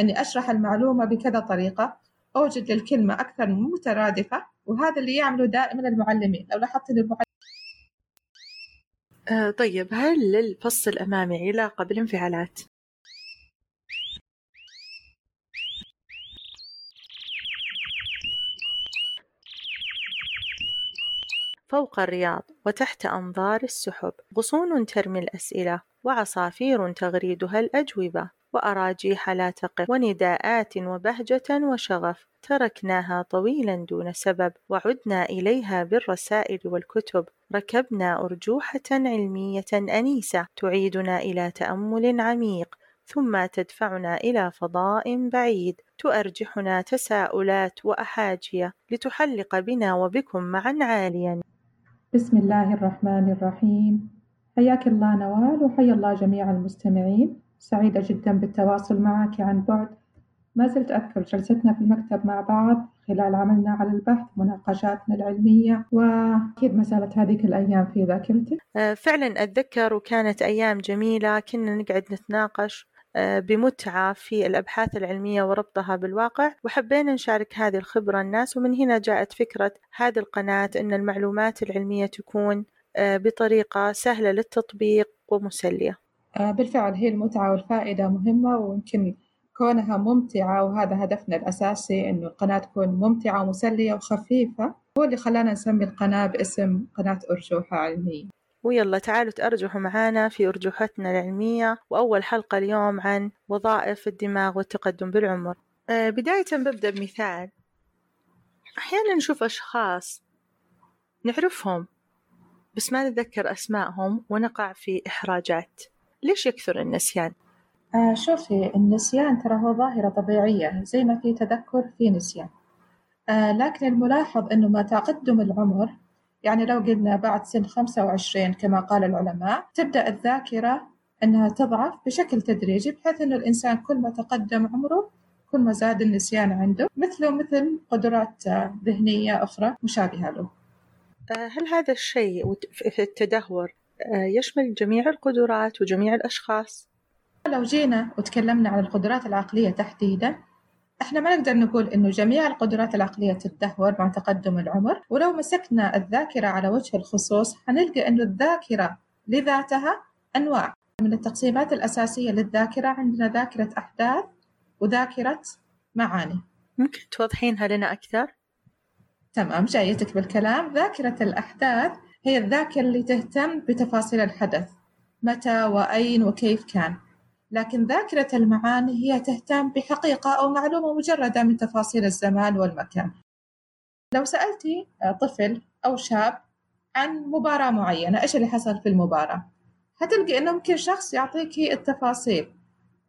أني أشرح المعلومة بكذا طريقة أوجد للكلمة أكثر من مترادفة وهذا اللي يعمله دائما المعلمين لو لاحظت أن المعلمين آه طيب هل للفص الأمامي علاقة بالانفعالات؟ فوق الرياض وتحت أنظار السحب غصون ترمي الأسئلة وعصافير تغريدها الأجوبة وأراجيح لا تقف ونداءات وبهجة وشغف. تركناها طويلا دون سبب وعدنا إليها بالرسائل والكتب. ركبنا أرجوحة علمية أنيسة تعيدنا إلى تأمل عميق. ثم تدفعنا إلى فضاء بعيد. تؤرجحنا تساؤلات وأحاجية. لتحلق بنا وبكم معا عاليا. بسم الله الرحمن الرحيم. حياك الله نوال وحيا الله جميع المستمعين. سعيدة جدا بالتواصل معك عن بعد. ما زلت أذكر جلستنا في المكتب مع بعض خلال عملنا على البحث مناقشاتنا العلمية وأكيد ما زالت هذيك الأيام في ذاكرتي آه، فعلا أتذكر وكانت أيام جميلة كنا نقعد نتناقش آه، بمتعة في الأبحاث العلمية وربطها بالواقع وحبينا نشارك هذه الخبرة الناس ومن هنا جاءت فكرة هذه القناة أن المعلومات العلمية تكون آه، بطريقة سهلة للتطبيق ومسلية. بالفعل هي المتعة والفائدة مهمة ويمكن كونها ممتعة وهذا هدفنا الأساسي إنه القناة تكون ممتعة ومسلية وخفيفة هو اللي خلانا نسمي القناة باسم قناة أرجوحة علمية. ويلا تعالوا تأرجحوا معانا في أرجوحتنا العلمية وأول حلقة اليوم عن وظائف الدماغ والتقدم بالعمر. آه، بداية ببدأ بمثال. أحيانا نشوف أشخاص نعرفهم بس ما نتذكر أسمائهم ونقع في إحراجات. ليش يكثر النسيان؟ آه شوفي النسيان ترى هو ظاهرة طبيعية زي ما في تذكر في نسيان آه لكن الملاحظ أنه مع تقدم العمر يعني لو قلنا بعد سن 25 كما قال العلماء تبدأ الذاكرة أنها تضعف بشكل تدريجي بحيث أنه الإنسان كل ما تقدم عمره كل ما زاد النسيان عنده مثله مثل قدرات ذهنية أخرى مشابهة له آه، هل هذا الشيء في التدهور يشمل جميع القدرات وجميع الأشخاص؟ لو جينا وتكلمنا عن القدرات العقلية تحديدا إحنا ما نقدر نقول إنه جميع القدرات العقلية تتدهور مع تقدم العمر ولو مسكنا الذاكرة على وجه الخصوص حنلقى إنه الذاكرة لذاتها أنواع من التقسيمات الأساسية للذاكرة عندنا ذاكرة أحداث وذاكرة معاني ممكن توضحينها لنا أكثر؟ تمام جايتك بالكلام ذاكرة الأحداث هي الذاكرة اللي تهتم بتفاصيل الحدث متى وأين وكيف كان. لكن ذاكرة المعاني هي تهتم بحقيقة أو معلومة مجردة من تفاصيل الزمان والمكان. لو سألتي طفل أو شاب عن مباراة معينة إيش اللي حصل في المباراة؟ هتلقي إنه ممكن شخص يعطيكي التفاصيل.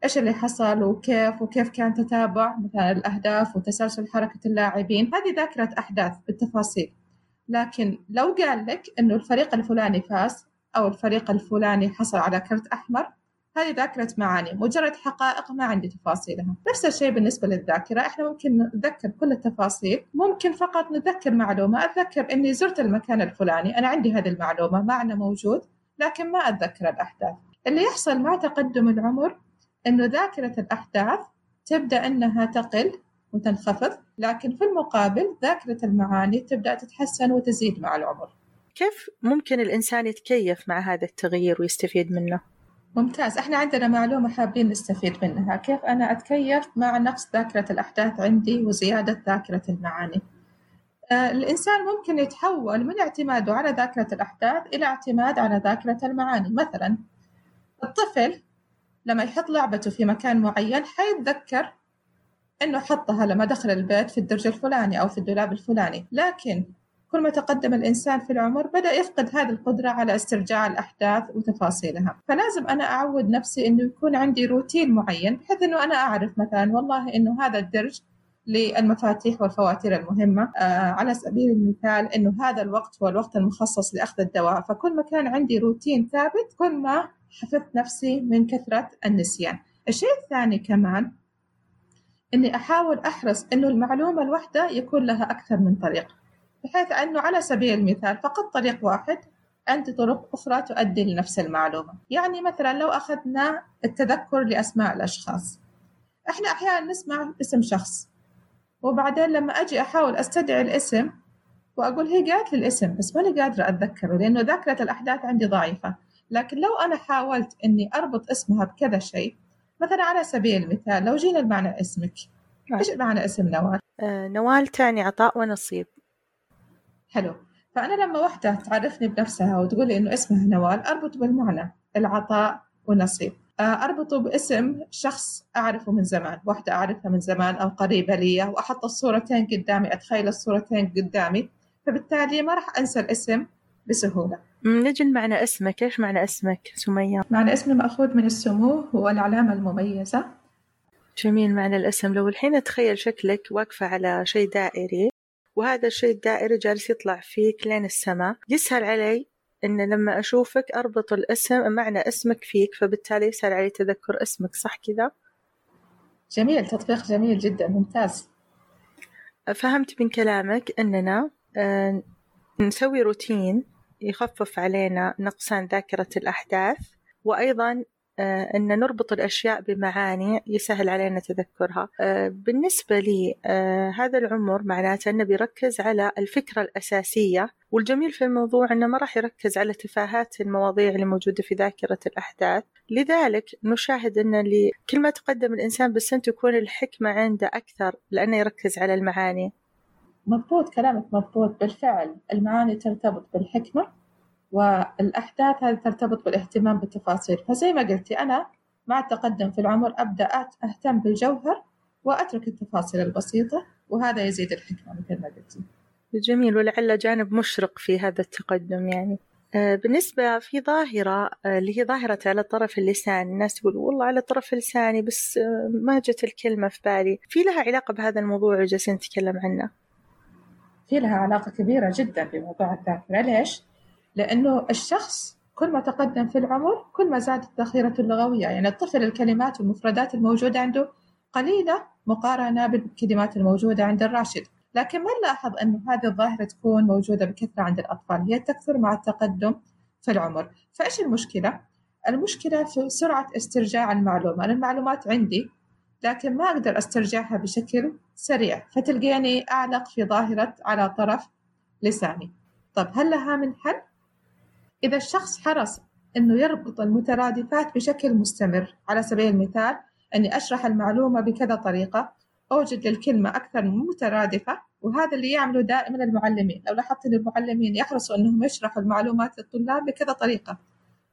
إيش اللي حصل وكيف وكيف كان تتابع مثلا الأهداف وتسلسل حركة اللاعبين؟ هذه ذاكرة أحداث بالتفاصيل. لكن لو قال لك إنه الفريق الفلاني فاز أو الفريق الفلاني حصل على كرت أحمر هذه ذاكرة معاني مجرد حقائق ما عندي تفاصيلها. نفس الشيء بالنسبة للذاكرة إحنا ممكن نتذكر كل التفاصيل ممكن فقط نتذكر معلومة أتذكر إني زرت المكان الفلاني أنا عندي هذه المعلومة معنى موجود لكن ما أتذكر الأحداث. اللي يحصل مع تقدم العمر إنه ذاكرة الأحداث تبدأ إنها تقل وتنخفض لكن في المقابل ذاكرة المعاني تبدأ تتحسن وتزيد مع العمر. كيف ممكن الإنسان يتكيف مع هذا التغيير ويستفيد منه؟ ممتاز. إحنا عندنا معلومة حابين نستفيد منها. كيف أنا أتكيف مع نقص ذاكرة الأحداث عندي وزيادة ذاكرة المعاني؟ آه الإنسان ممكن يتحول من اعتماده على ذاكرة الأحداث إلى اعتماد على ذاكرة المعاني. مثلا الطفل لما يحط لعبته في مكان معين حيتذكر إنه حطها لما دخل البيت في الدرج الفلاني أو في الدولاب الفلاني. لكن كل ما تقدم الإنسان في العمر بدأ يفقد هذه القدرة على استرجاع الأحداث وتفاصيلها. فلازم أنا أعود نفسي إنه يكون عندي روتين معين بحيث إنه أنا أعرف مثلا والله إنه هذا الدرج للمفاتيح والفواتير المهمة آه على سبيل المثال إنه هذا الوقت هو الوقت المخصص لأخذ الدواء. فكل ما كان عندي روتين ثابت كل ما حفظت نفسي من كثرة النسيان. الشيء الثاني كمان إني أحاول أحرص إنه المعلومة الواحدة يكون لها أكثر من طريقة بحيث أنه على سبيل المثال فقط طريق واحد عندي طرق أخرى تؤدي لنفس المعلومة. يعني مثلا لو أخذنا التذكر لأسماء الأشخاص. إحنا أحيانا نسمع اسم شخص وبعدين لما أجي أحاول أستدعي الاسم وأقول هي قالت لي الاسم بس ماني قادرة أتذكره لأنه ذاكرة الأحداث عندي ضعيفة. لكن لو أنا حاولت إني أربط اسمها بكذا شيء مثلا على سبيل المثال لو جينا لمعنى اسمك نعم. إيش معنى اسم نوال؟ آه نوال تعني عطاء ونصيب حلو فأنا لما وحدة تعرفني بنفسها وتقول لي إنه اسمها نوال أربط بالمعنى العطاء والنصيب آه، أربطه باسم شخص أعرفه من زمان واحدة أعرفها من زمان أو قريبة لي وأحط الصورتين قدامي أتخيل الصورتين قدامي فبالتالي ما راح أنسى الاسم بسهولة نجي معنى اسمك. إيش معنى اسمك سمية؟ معنى اسمي مأخوذ من السمو هو العلامة المميزة. جميل. معنى الاسم لو الحين أتخيل شكلك واقفة على شيء دائري وهذا الشيء الدائري جالس يطلع فيك لين السماء. يسهل علي إن لما أشوفك أربط الاسم معنى اسمك فيك فبالتالي يسهل علي تذكر اسمك صح كذا؟ جميل. تطبيق جميل جدا ممتاز. فهمت من كلامك أننا آه، نسوي روتين يخفف علينا نقصان ذاكرة الأحداث. وأيضا آه، أن نربط الأشياء بمعاني يسهل علينا تذكرها. آه، بالنسبة لي آه، هذا العمر معناته أنه بيركز على الفكرة الأساسية. والجميل في الموضوع أنه ما راح يركز على تفاهات المواضيع اللي موجودة في ذاكرة الأحداث. لذلك نشاهد أن كل ما تقدم الإنسان بالسن تكون الحكمة عنده أكثر لأنه يركز على المعاني. مضبوط كلامك مضبوط. بالفعل المعاني ترتبط بالحكمة والأحداث هذه ترتبط بالاهتمام بالتفاصيل. فزي ما قلتي أنا مع التقدم في العمر أبدأ أهتم بالجوهر وأترك التفاصيل البسيطة وهذا يزيد الحكمة مثل ما قلتي. جميل ولعل جانب مشرق في هذا التقدم يعني. آه، بالنسبة في ظاهرة آه، اللي هي ظاهرة على طرف اللسان الناس تقول والله على طرف لساني بس آه، ما جت الكلمة في بالي. في لها علاقة بهذا الموضوع اللي جالسين نتكلم عنه؟ في لها علاقة كبيرة جدا بموضوع الذاكرة ليش؟ لأنه الشخص كل ما تقدم في العمر كل ما زادت ذخيرته اللغوية. يعني الطفل الكلمات والمفردات الموجودة عنده قليلة مقارنة بالكلمات الموجودة عند الراشد. لكن ما نلاحظ أنه هذه الظاهرة تكون موجودة بكثرة عند الأطفال؟ هي تكثر مع التقدم في العمر. فإيش المشكلة؟ المشكلة في سرعة استرجاع المعلومة. المعلومات عندي لكن ما أقدر أسترجعها بشكل سريع. فتلقيني أعلق في ظاهرة على طرف لساني. طب هل لها من حل؟ إذا الشخص حرص أنه يربط المترادفات بشكل مستمر على سبيل المثال أني أشرح المعلومة بكذا طريقة أوجد للكلمة أكثر من مترادفة وهذا اللي يعمله دائما المعلمين. لو لاحظت أن المعلمين يحرصوا أنهم يشرحوا المعلومات للطلاب بكذا طريقة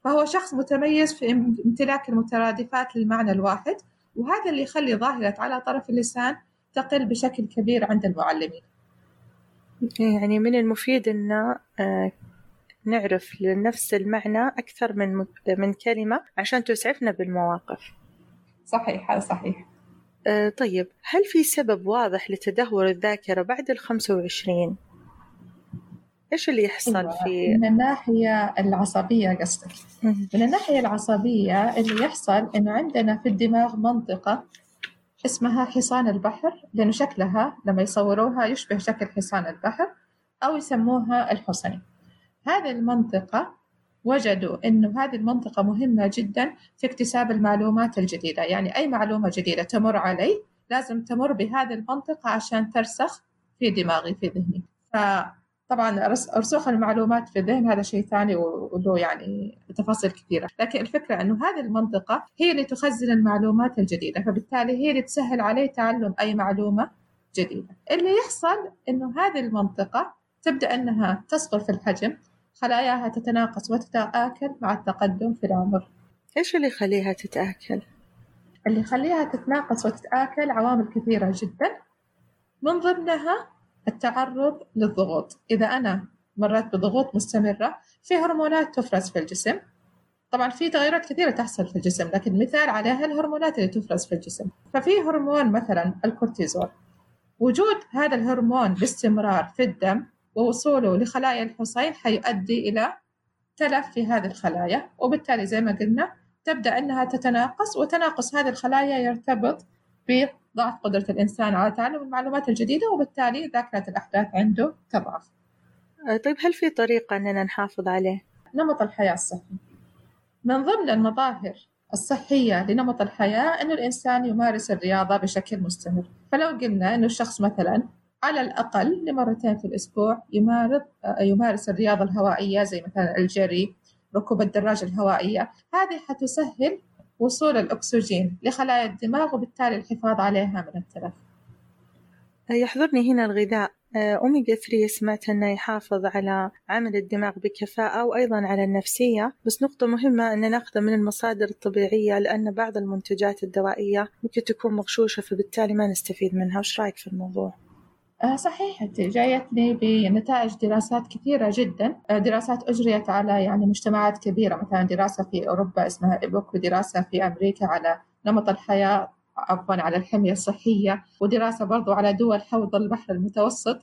فهو شخص متميز في امتلاك المترادفات للمعنى الواحد وهذا اللي يخلي ظاهرة على طرف اللسان تقل بشكل كبير عند المعلمين. يعني من المفيد أن آه، نعرف لنفس المعنى أكثر من من كلمة عشان تسعفنا بالمواقف. صحيح هذا صحيح. آه، طيب هل في سبب واضح لتدهور الذاكرة بعد الخمسة وعشرين؟ إيش اللي يحصل أيوة. في من الناحية العصبية قصدك. من الناحية العصبية اللي يحصل إنه عندنا في الدماغ منطقة اسمها حصان البحر لأنه شكلها لما يصوروها يشبه شكل حصان البحر أو يسموها الحصني. هذه المنطقة وجدوا إنه هذه المنطقة مهمة جدا في اكتساب المعلومات الجديدة. يعني أي معلومة جديدة تمر علي لازم تمر بهذه المنطقة عشان ترسخ في دماغي في ذهني. فطبعا رس- رسوخ المعلومات في الذهن هذا شيء ثاني وله يعني تفاصيل كثيرة. لكن الفكرة أنه هذه المنطقة هي اللي تخزن المعلومات الجديدة فبالتالي هي اللي تسهل علي تعلم أي معلومة جديدة. اللي يحصل أنه هذه المنطقة تبدأ أنها تصغر في الحجم خلاياها تتناقص وتتآكل مع التقدم في العمر. إيش اللي يخليها تتآكل؟ اللي يخليها تتناقص وتتآكل عوامل كثيرة جدا. من ضمنها التعرض للضغوط. إذا أنا مريت بضغوط مستمرة في هرمونات تفرز في الجسم. طبعا في تغيرات كثيرة تحصل في الجسم لكن مثال عليها الهرمونات اللي تفرز في الجسم. ففي هرمون مثلا الكورتيزول. وجود هذا الهرمون باستمرار في الدم ووصوله لخلايا الحصين حيؤدي إلى تلف في هذه الخلايا. وبالتالي زي ما قلنا تبدأ أنها تتناقص وتناقص هذه الخلايا يرتبط بضعف قدرة الإنسان على تعلم المعلومات الجديدة وبالتالي ذاكرة الأحداث عنده تضعف. آه، طيب هل في طريقة أننا نحافظ عليه؟ نمط الحياة الصحي. من ضمن المظاهر الصحية لنمط الحياة أنه الإنسان يمارس الرياضة بشكل مستمر. فلو قلنا أنه الشخص مثلا على الأقل لمرتين في الأسبوع يمارس يمارس الرياضة الهوائية زي مثلا الجري ركوب الدراجة الهوائية هذه حتسهل وصول الأكسجين لخلايا الدماغ وبالتالي الحفاظ عليها من التلف. يحضرني هنا الغذاء. أوميجا 3 سمعت أنه يحافظ على عمل الدماغ بكفاءة وأيضا على النفسية بس نقطة مهمة أن ناخذه من المصادر الطبيعية لأن بعض المنتجات الدوائية ممكن تكون مغشوشة فبالتالي ما نستفيد منها. وش رأيك في الموضوع؟ آه صحيح جايتني بنتائج دراسات كثيرة جدا. آه دراسات أجريت على يعني مجتمعات كبيرة مثلا دراسة في أوروبا اسمها إيبوك ودراسة في أمريكا على نمط الحياة عفوا على الحمية الصحية ودراسة برضو على دول حوض البحر المتوسط.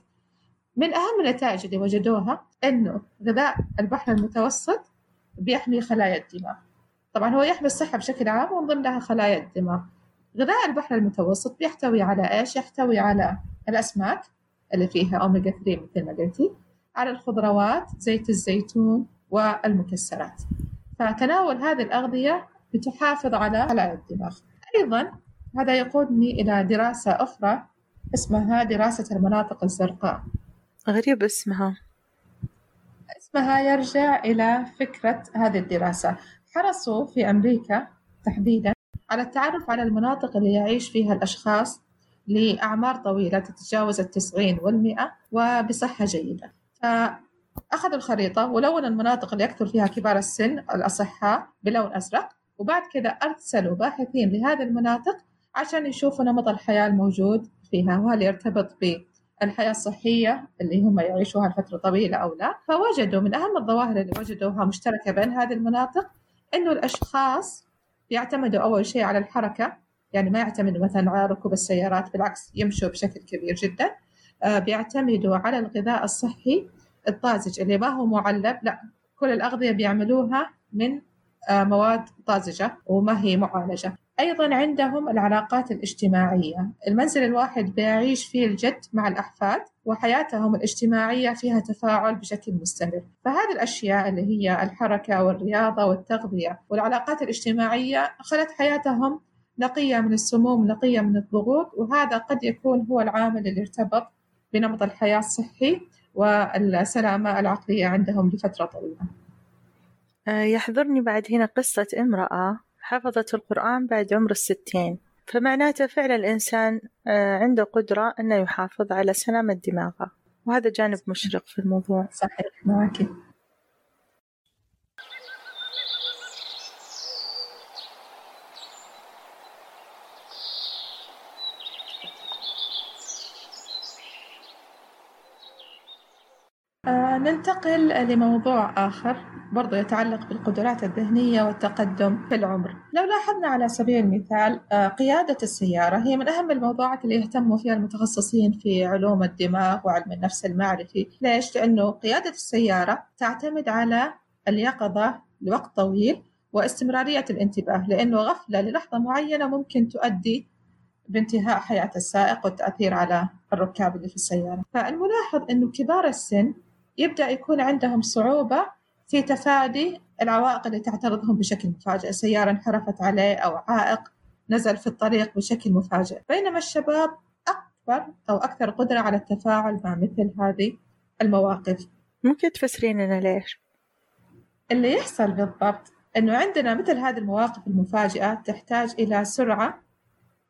من أهم النتائج اللي وجدوها إنه غذاء البحر المتوسط بيحمي خلايا الدماغ. طبعا هو يحمي الصحة بشكل عام ومن ضمنها خلايا الدماغ. غذاء البحر المتوسط بيحتوي على إيش؟ يحتوي على الأسماك اللي فيها أوميجا 3 مثل ما قلتي على الخضروات زيت الزيتون والمكسرات. فتناول هذه الأغذية بتحافظ على خلايا الدماغ. أيضا هذا يقودني إلى دراسة أخرى اسمها دراسة المناطق الزرقاء. غريب اسمها. اسمها يرجع إلى فكرة هذه الدراسة. حرصوا في أمريكا تحديدا على التعرف على المناطق اللي يعيش فيها الأشخاص لأعمار طويلة تتجاوز التسعين والمئة وبصحة جيدة. فأخذوا الخريطة ولون المناطق اللي يكثر فيها كبار السن الأصحاء بلون أزرق وبعد كذا أرسلوا باحثين لهذه المناطق عشان يشوفوا نمط الحياة الموجود فيها وهل يرتبط بالحياة الصحية اللي هم يعيشوها لفترة طويلة أو لا. فوجدوا من أهم الظواهر اللي وجدوها مشتركة بين هذه المناطق إنه الأشخاص بيعتمدوا أول شيء على الحركة يعني ما يعتمدوا مثلا على ركوب السيارات بالعكس يمشوا بشكل كبير جدا. آه بيعتمدوا على الغذاء الصحي الطازج اللي ما هو معلب لا كل الأغذية بيعملوها من آه مواد طازجة وما هي معالجة. أيضا عندهم العلاقات الاجتماعية. المنزل الواحد بيعيش فيه الجد مع الأحفاد وحياتهم الاجتماعية فيها تفاعل بشكل مستمر. فهذه الأشياء اللي هي الحركة والرياضة والتغذية والعلاقات الاجتماعية خلت حياتهم نقية من السموم نقية من الضغوط وهذا قد يكون هو العامل اللي ارتبط بنمط الحياة الصحي والسلامة العقلية عندهم لفترة طويلة. يحضرني بعد هنا قصة امرأة حفظت القرآن بعد عمر الستين. فمعناته فعلا الإنسان عنده قدرة أنه يحافظ على سلامة دماغه. وهذا جانب مشرق في الموضوع. صحيح معك آه ننتقل لموضوع آخر برضو يتعلق بالقدرات الذهنية والتقدم في العمر. لو لاحظنا على سبيل المثال آه قيادة السيارة هي من أهم الموضوعات اللي يهتموا فيها المتخصصين في علوم الدماغ وعلم النفس المعرفي. ليش؟ لأنه قيادة السيارة تعتمد على اليقظة لوقت طويل واستمرارية الانتباه لأنه غفلة للحظة معينة ممكن تؤدي بانتهاء حياة السائق والتأثير على الركاب اللي في السيارة. فالملاحظ أنه كبار السن يبدأ يكون عندهم صعوبة في تفادي العوائق اللي تعترضهم بشكل مفاجئ. سيارة انحرفت عليه أو عائق نزل في الطريق بشكل مفاجئ. بينما الشباب أكبر أو أكثر قدرة على التفاعل مع مثل هذه المواقف. ممكن تفسرين لنا ليش؟ اللي يحصل بالضبط أنه عندنا مثل هذه المواقف المفاجئة تحتاج إلى سرعة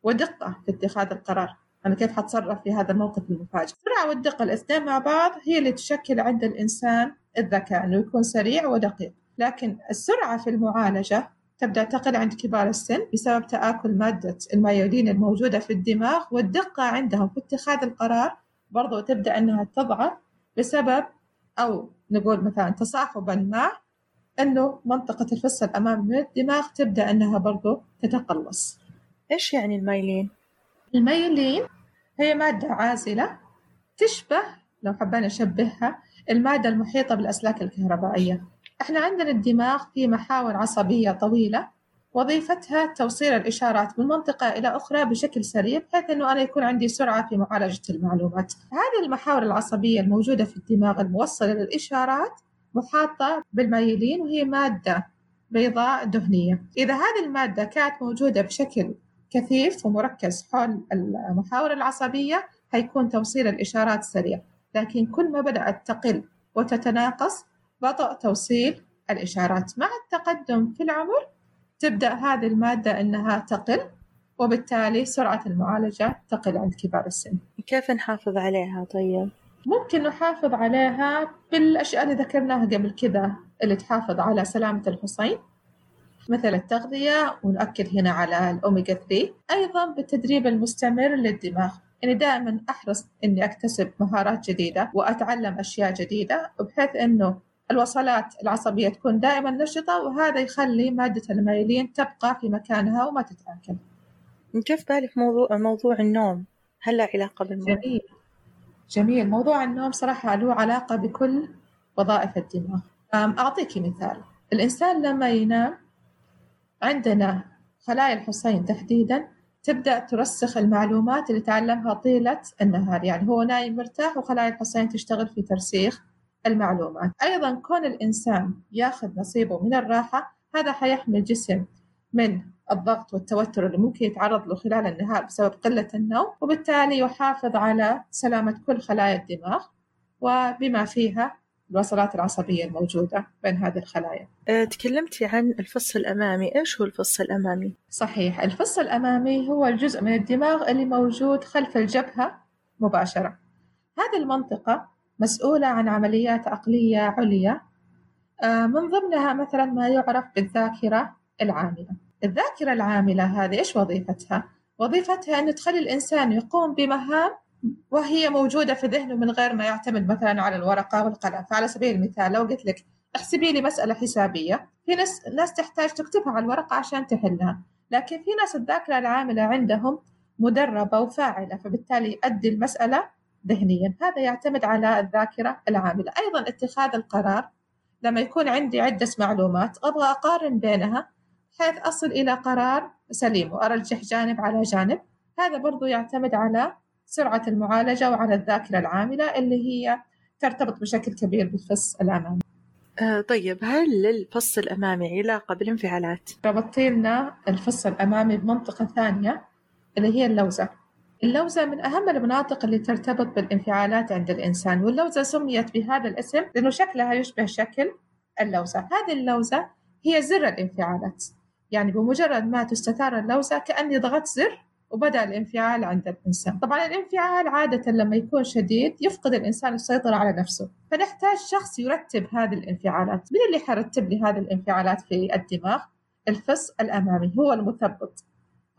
ودقة في اتخاذ القرار. أنا كيف حتصرف في هذا الموقف المفاجئ؟ السرعة والدقة الاثنين مع بعض هي اللي تشكل عند الإنسان الذكاء أنه يكون سريع ودقيق. لكن السرعة في المعالجة تبدأ تقل عند كبار السن بسبب تآكل مادة المايولين الموجودة في الدماغ والدقة عندهم. في اتخاذ القرار برضو تبدأ أنها تضعف بسبب أو نقول مثلا تصاحبا مع أنه منطقة الفص الأمامي من الدماغ تبدأ أنها برضو تتقلص. إيش يعني المايلين؟ المايلين هي مادة عازلة تشبه لو حبينا نشبهها المادة المحيطة بالأسلاك الكهربائية. إحنا عندنا الدماغ في محاور عصبية طويلة وظيفتها توصيل الإشارات من منطقة إلى أخرى بشكل سريع بحيث أنه أنا يكون عندي سرعة في معالجة المعلومات. هذه المحاور العصبية الموجودة في الدماغ الموصلة للإشارات محاطة بالمايلين وهي مادة بيضاء دهنية. إذا هذه المادة كانت موجودة بشكل كثيف ومركز حول المحاور العصبية حيكون توصيل الإشارات سريع. لكن كل ما بدأت تقل وتتناقص بطأ توصيل الإشارات. مع التقدم في العمر تبدأ هذه المادة أنها تقل وبالتالي سرعة المعالجة تقل عند كبار السن. كيف نحافظ عليها طيب؟ ممكن نحافظ عليها بالأشياء اللي ذكرناها قبل كذا اللي تحافظ على سلامة الحصين. مثل التغذية ونؤكد هنا على الأوميجا 3 أيضا بالتدريب المستمر للدماغ. يعني دائما أحرص إني أكتسب مهارات جديدة وأتعلم أشياء جديدة بحيث إنه الوصلات العصبية تكون دائما نشطة وهذا يخلي مادة الميلين تبقى في مكانها وما تتآكل. كيف بالك موضوع موضوع النوم؟ هل له علاقة بالنوم؟ جميل. جميل. موضوع النوم صراحة له علاقة بكل وظائف الدماغ. أعطيك مثال. الإنسان لما ينام عندنا خلايا الحصين تحديدا تبدأ ترسخ المعلومات اللي تعلمها طيلة النهار. يعني هو نايم مرتاح وخلايا الحصين تشتغل في ترسيخ المعلومات. أيضا كون الإنسان ياخذ نصيبه من الراحة هذا حيحمي الجسم من الضغط والتوتر اللي ممكن يتعرض له خلال النهار بسبب قلة النوم وبالتالي يحافظ على سلامة كل خلايا الدماغ وبما فيها الوصلات العصبية الموجودة بين هذه الخلايا. أه، تكلمتي عن الفص الأمامي. إيش هو الفص الأمامي؟ صحيح الفص الأمامي هو الجزء من الدماغ اللي موجود خلف الجبهة مباشرة. هذه المنطقة مسؤولة عن عمليات عقلية عليا. أه، من ضمنها مثلا ما يعرف بالذاكرة العاملة. الذاكرة العاملة هذه إيش وظيفتها؟ وظيفتها أن تخلي الإنسان يقوم بمهام وهي موجودة في ذهنه من غير ما يعتمد مثلا على الورقة والقلم. فعلى سبيل المثال لو قلت لك احسبي لي مسألة حسابية في ناس ناس تحتاج تكتبها على الورقة عشان تحلها. لكن في ناس الذاكرة العاملة عندهم مدربة وفاعلة فبالتالي يؤدي المسألة ذهنيا. هذا يعتمد على الذاكرة العاملة. أيضا اتخاذ القرار لما يكون عندي عدة معلومات أبغى أقارن بينها حيث أصل إلى قرار سليم وأرجح جانب على جانب. هذا برضو يعتمد على سرعة المعالجة وعلى الذاكرة العاملة اللي هي ترتبط بشكل كبير بالفص الأمامي. آه طيب هل للفص الأمامي علاقة بالانفعالات؟ ربطي لنا الفص الأمامي بمنطقة ثانية اللي هي اللوزة. اللوزة من أهم المناطق اللي ترتبط بالانفعالات عند الإنسان واللوزة سميت بهذا الاسم لأنه شكلها يشبه شكل اللوزة. هذه اللوزة هي زر الانفعالات. يعني بمجرد ما تستثار اللوزة كأني ضغطت زر وبدأ الانفعال عند الإنسان. طبعا الانفعال عادة لما يكون شديد يفقد الإنسان السيطرة على نفسه فنحتاج شخص يرتب هذه الانفعالات. من اللي حيرتب لي هذه الانفعالات في الدماغ؟ الفص الأمامي هو المثبط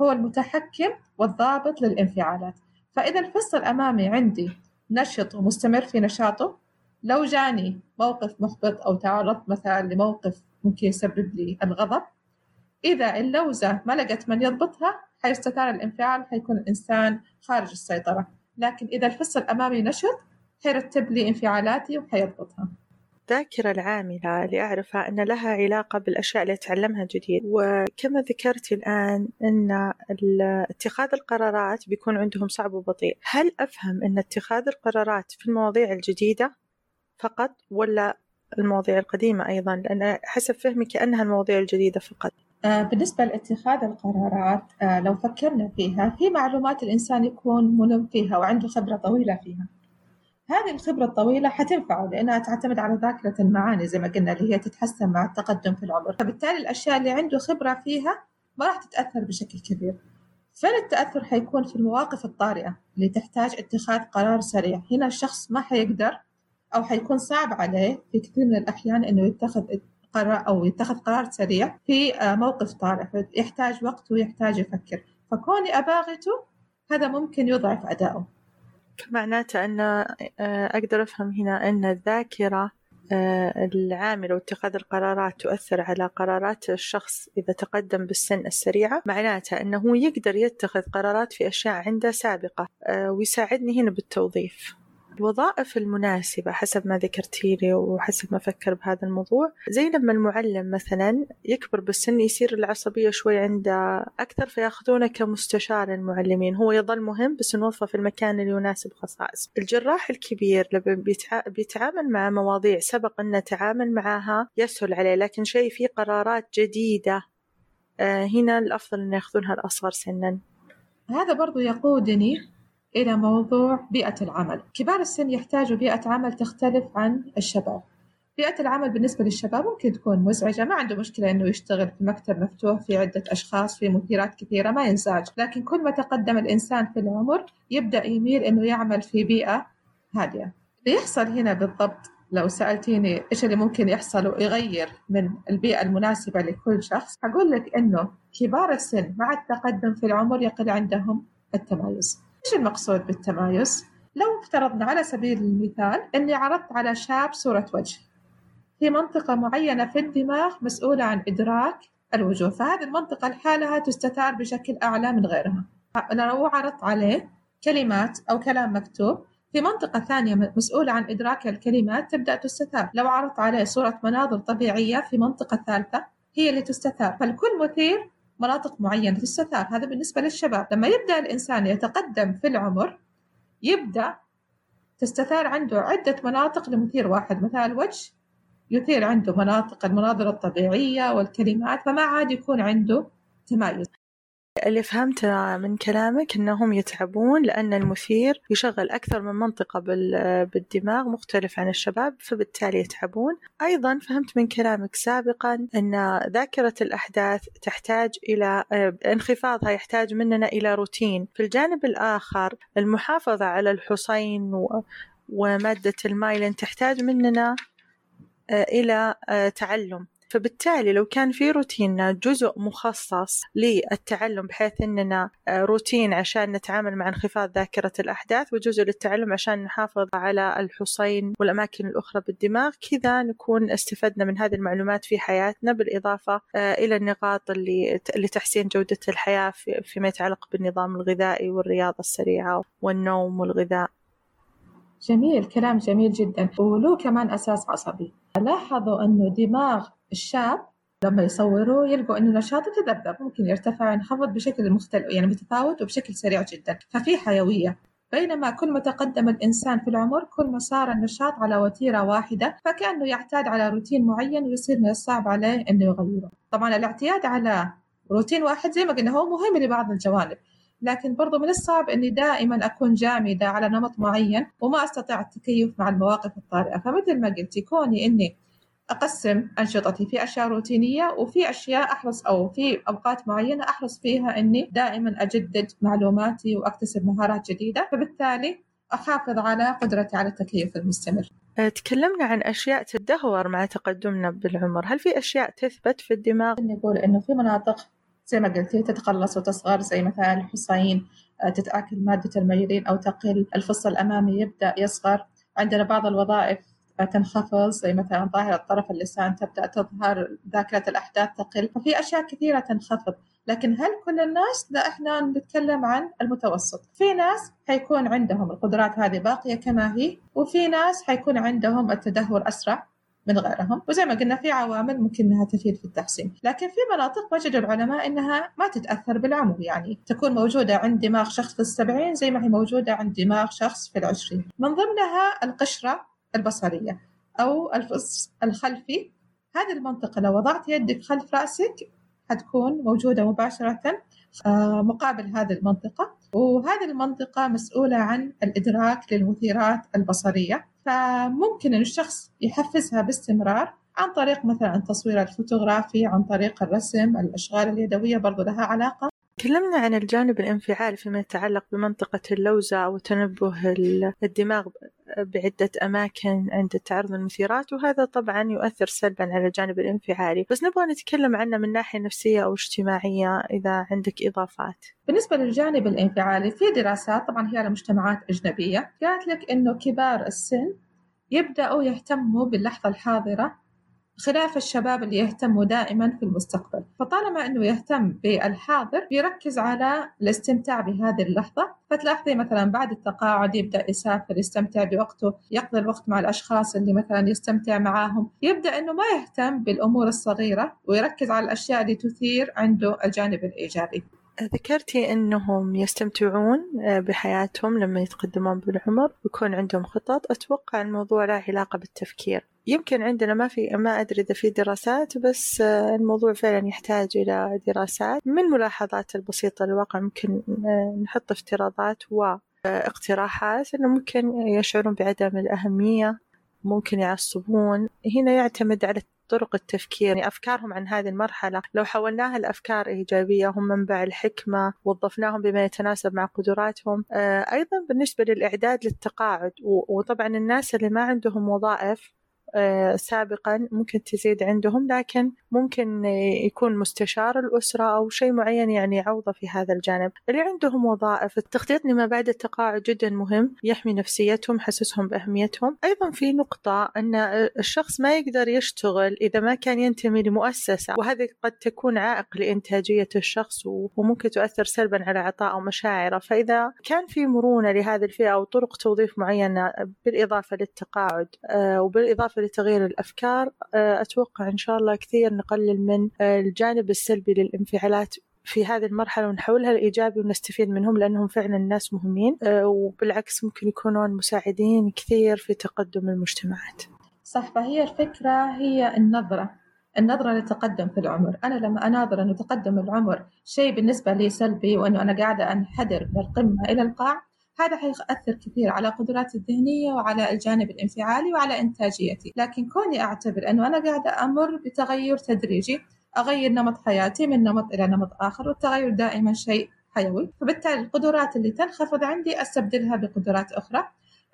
هو المتحكم والضابط للانفعالات. فإذا الفص الأمامي عندي نشط ومستمر في نشاطه لو جاني موقف محبط أو تعرضت مثلا لموقف ممكن يسبب لي الغضب إذا اللوزة ما لقت من يضبطها حيستثار الانفعال حيكون الإنسان خارج السيطرة. لكن إذا الفص الأمامي نشط حيرتب لي انفعالاتي وحيضبطها. الذاكرة العاملة اللي أعرفها أن لها علاقة بالأشياء اللي أتعلمها جديد. وكما ذكرتي الآن أن اتخاذ القرارات بيكون عندهم صعب وبطيء. هل أفهم أن اتخاذ القرارات في المواضيع الجديدة فقط ولا المواضيع القديمة أيضا؟ لأن حسب فهمي كأنها المواضيع الجديدة فقط. بالنسبة لاتخاذ القرارات آه، لو فكرنا فيها في معلومات الإنسان يكون ملم فيها وعنده خبرة طويلة فيها. هذه الخبرة الطويلة حتنفعه لأنها تعتمد على ذاكرة المعاني زي ما قلنا اللي هي تتحسن مع التقدم في العمر. فبالتالي الأشياء اللي عنده خبرة فيها ما راح تتأثر بشكل كبير. فين التأثر حيكون في المواقف الطارئة اللي تحتاج اتخاذ قرار سريع. هنا الشخص ما حيقدر أو حيكون صعب عليه في كثير من الأحيان إنه يتخذ قرار أو يتخذ قرار سريع في آه، موقف طارئ يحتاج وقت ويحتاج يفكر. فكوني أباغته هذا ممكن يضعف أداؤه معناته أن آه، أقدر أفهم هنا أن الذاكرة آه، العاملة واتخاذ القرارات تؤثر على قرارات الشخص إذا تقدم بالسن السريعة معناته أنه يقدر يتخذ قرارات في أشياء عنده سابقة ويساعدني هنا بالتوظيف. الوظائف المناسبة حسب ما ذكرتي لي وحسب ما أفكر بهذا الموضوع. زي لما المعلم مثلا يكبر بالسن يصير العصبية شوي عنده أكثر فيأخذونه كمستشار المعلمين. هو يظل مهم بس نوظفه في المكان اللي يناسب خصائص. الجراح الكبير لما بيتعامل مع مواضيع سبق أنه تعامل معها يسهل عليه لكن شيء فيه قرارات جديدة آه، هنا الأفضل أن يأخذونها الأصغر سنا. هذا برضو يقودني إلى موضوع بيئة العمل. كبار السن يحتاجوا بيئة عمل تختلف عن الشباب. بيئة العمل بالنسبة للشباب ممكن تكون مزعجة ما عنده مشكلة إنه يشتغل في مكتب مفتوح في عدة أشخاص في مثيرات كثيرة ما ينزعج. لكن كل ما تقدم الإنسان في العمر يبدأ يميل إنه يعمل في بيئة هادية. اللي يحصل هنا بالضبط؟ لو سألتيني إيش اللي ممكن يحصل ويغير من البيئة المناسبة لكل شخص أقول لك إنه كبار السن مع التقدم في العمر يقل عندهم التمايز إيش المقصود بالتمايز؟ لو افترضنا على سبيل المثال أني عرضت على شاب صورة وجه. في منطقة معينة في الدماغ مسؤولة عن إدراك الوجوه فهذه المنطقة لحالها تستتار بشكل أعلى من غيرها. لو عرضت عليه كلمات أو كلام مكتوب في منطقة ثانية مسؤولة عن إدراك الكلمات تبدأ تستثار لو عرضت عليه صورة مناظر طبيعية في منطقة ثالثة هي اللي تستثار فالكل مثير مناطق معينة تستثار هذا بالنسبة للشباب. لما يبدأ الإنسان يتقدم في العمر يبدأ تستثار عنده عدة مناطق لمثير واحد. مثلا الوجه يثير عنده مناطق المناظر الطبيعية والكلمات فما عاد يكون عنده تمايز. اللي فهمته من كلامك أنهم يتعبون لأن المثير يشغل أكثر من منطقة بالدماغ مختلف عن الشباب فبالتالي يتعبون. أيضا فهمت من كلامك سابقا أن ذاكرة الأحداث تحتاج إلى انخفاضها يحتاج مننا إلى روتين. في الجانب الآخر المحافظة على الحصين ومادة المايلين تحتاج مننا إلى تعلم. فبالتالي لو كان في روتيننا جزء مخصص للتعلم بحيث إننا آه، روتين عشان نتعامل مع انخفاض ذاكرة الأحداث وجزء للتعلم عشان نحافظ على الحصين والأماكن الأخرى بالدماغ كذا نكون استفدنا من هذه المعلومات في حياتنا بالإضافة آه، إلى النقاط اللي لتحسين جودة الحياة فيما يتعلق بالنظام الغذائي والرياضة السريعة والنوم والغذاء. جميل كلام جميل جدا. وله كمان أساس عصبي. لاحظوا أنه دماغ الشاب لما يصوروا يلقوا إنه نشاطه تذبذب. ممكن يرتفع وينخفض بشكل مختلف يعني متفاوت وبشكل سريع جدا. ففي حيوية. بينما كل ما تقدم الإنسان في العمر كل ما صار النشاط على وتيرة واحدة فكأنه يعتاد على روتين معين ويصير من الصعب عليه أنه يغيره. طبعا الاعتياد على روتين واحد زي ما قلنا هو مهم لبعض الجوانب. لكن برضو من الصعب أني دائما أكون جامدة على نمط معين وما أستطيع التكيف مع المواقف الطارئة. فمثل ما قلتي كوني أني أقسم أنشطتي في أشياء روتينية وفي أشياء أحرص أو في أوقات معينة أحرص فيها إني دائما أجدد معلوماتي وأكتسب مهارات جديدة. فبالتالي أحافظ على قدرتي على التكيف المستمر. أه، تكلمنا عن أشياء تدهور مع تقدمنا بالعمر. هل في أشياء تثبت في الدماغ؟ نقول إنه في مناطق زي ما قلتي تتقلص وتصغر زي مثلا الحصين أه، تتآكل مادة الميلين أو تقل الفص الأمامي يبدأ يصغر. عندنا بعض الوظائف تنخفض زي مثلا ظاهرة طرف اللسان تبدأ تظهر ذاكرة الأحداث تقل ففي أشياء كثيرة تنخفض. لكن هل كل الناس؟ لا إحنا نتكلم عن المتوسط؟ في ناس حيكون عندهم القدرات هذه باقية كما هي وفي ناس حيكون عندهم التدهور أسرع. من غيرهم. وزي ما قلنا في عوامل ممكن إنها تفيد في التحسين. لكن في مناطق وجدوا العلماء إنها ما تتأثر بالعمر. يعني تكون موجودة عند دماغ شخص في السبعين زي ما هي موجودة عند دماغ شخص في العشرين. من ضمنها القشرة البصرية أو الفص الخلفي. هذه المنطقة لو وضعت يدك خلف رأسك حتكون موجودة مباشرة آه، مقابل هذه المنطقة. وهذه المنطقة مسؤولة عن الإدراك للمثيرات البصرية. فممكن أن الشخص يحفزها باستمرار عن طريق مثلا التصوير الفوتوغرافي عن طريق الرسم الأشغال اليدوية برضو لها علاقة. تكلمنا عن الجانب الانفعالي فيما يتعلق بمنطقة اللوزة وتنبه الدماغ بعدة أماكن عند تعرض المثيرات وهذا طبعا يؤثر سلبا على الجانب الانفعالي. بس نبغى نتكلم عنه من ناحية نفسية أو اجتماعية إذا عندك إضافات. بالنسبة للجانب الانفعالي في دراسات طبعا هي على مجتمعات أجنبية قالت لك إنه كبار السن يبدأوا يهتموا باللحظة الحاضرة خلاف الشباب اللي يهتموا دائما في المستقبل. فطالما أنه يهتم بالحاضر بيركز على الاستمتاع بهذه اللحظة. فتلاحظي مثلا بعد التقاعد يبدأ يسافر يستمتع بوقته يقضي الوقت مع الأشخاص اللي مثلا يستمتع معاهم. يبدأ أنه ما يهتم بالأمور الصغيرة ويركز على الأشياء اللي تثير عنده الجانب الإيجابي. ذكرتي أنهم يستمتعون آه، بحياتهم لما يتقدمون بالعمر ويكون عندهم خطط. أتوقع الموضوع له علاقة بالتفكير. يمكن عندنا ما في ما أدري إذا في دراسات بس آه، الموضوع فعلا يحتاج إلى دراسات. من ملاحظات البسيطة للواقع ممكن آه، نحط افتراضات واقتراحات أنه ممكن يشعرون بعدم الأهمية ممكن يعصبون. هنا يعتمد على طرق التفكير. يعني أفكارهم عن هذه المرحلة لو حولناها لأفكار إيجابية هم منبع الحكمة وظفناهم بما يتناسب مع قدراتهم. آه، أيضا بالنسبة للإعداد للتقاعد وطبعا الناس اللي ما عندهم وظائف آه، سابقا ممكن تزيد عندهم لكن ممكن يكون مستشار الأسرة أو شيء معين يعني يعوضه في هذا الجانب. اللي عندهم وظائف التخطيط لما بعد التقاعد جدا مهم يحمي نفسيتهم يحسسهم بأهميتهم. أيضا في نقطة أن الشخص ما يقدر يشتغل إذا ما كان ينتمي لمؤسسة وهذه قد تكون عائق لإنتاجية الشخص وممكن تؤثر سلبا على عطاء ومشاعره فإذا كان في مرونة لهذه الفئة أو طرق توظيف معينة بالإضافة للتقاعد آه، وبالإضافة لتغيير الأفكار آه، أتوقع إن شاء الله كثير نقلل من آه، الجانب السلبي للانفعالات في هذه المرحلة ونحولها الإيجابي ونستفيد منهم لأنهم فعلا ناس مهمين آه، وبالعكس ممكن يكونون مساعدين كثير في تقدم المجتمعات. صح فهي الفكرة هي النظرة النظرة للتقدم في العمر. أنا لما أناظر أنه تقدم العمر شيء بالنسبة لي سلبي وأنه أنا قاعدة أنحدر من القمة إلى القاع هذا حيأثر كثير على قدراتي الذهنية وعلى الجانب الانفعالي وعلى إنتاجيتي لكن كوني أعتبر أنه أنا قاعدة أمر بتغير تدريجي أغير نمط حياتي من نمط إلى نمط آخر والتغير دائما شيء حيوي. فبالتالي القدرات اللي تنخفض عندي أستبدلها بقدرات أخرى.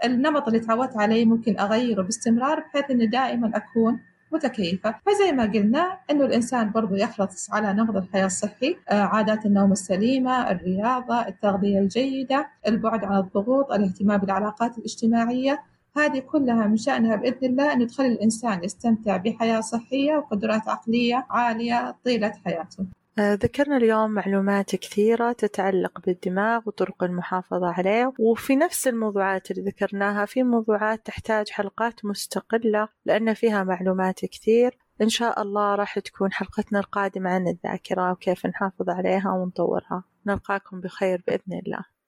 النمط اللي تعودت عليه ممكن أغيره باستمرار بحيث أني دائما أكون متكيفة. فزي ما قلنا أنه الإنسان برضو يحرص على نهض الحياة الصحي آه، عادات النوم السليمة الرياضة التغذية الجيدة البعد عن الضغوط الاهتمام بالعلاقات الاجتماعية. هذه كلها من شأنها بإذن الله أن تخلي الإنسان يستمتع بحياة صحية وقدرات عقلية عالية طيلة حياته. ذكرنا اليوم معلومات كثيرة تتعلق بالدماغ وطرق المحافظة عليه وفي نفس الموضوعات اللي ذكرناها في موضوعات تحتاج حلقات مستقلة لأن فيها معلومات كثير. إن شاء الله راح تكون حلقتنا القادمة عن الذاكرة وكيف نحافظ عليها ونطورها. نلقاكم بخير بإذن الله.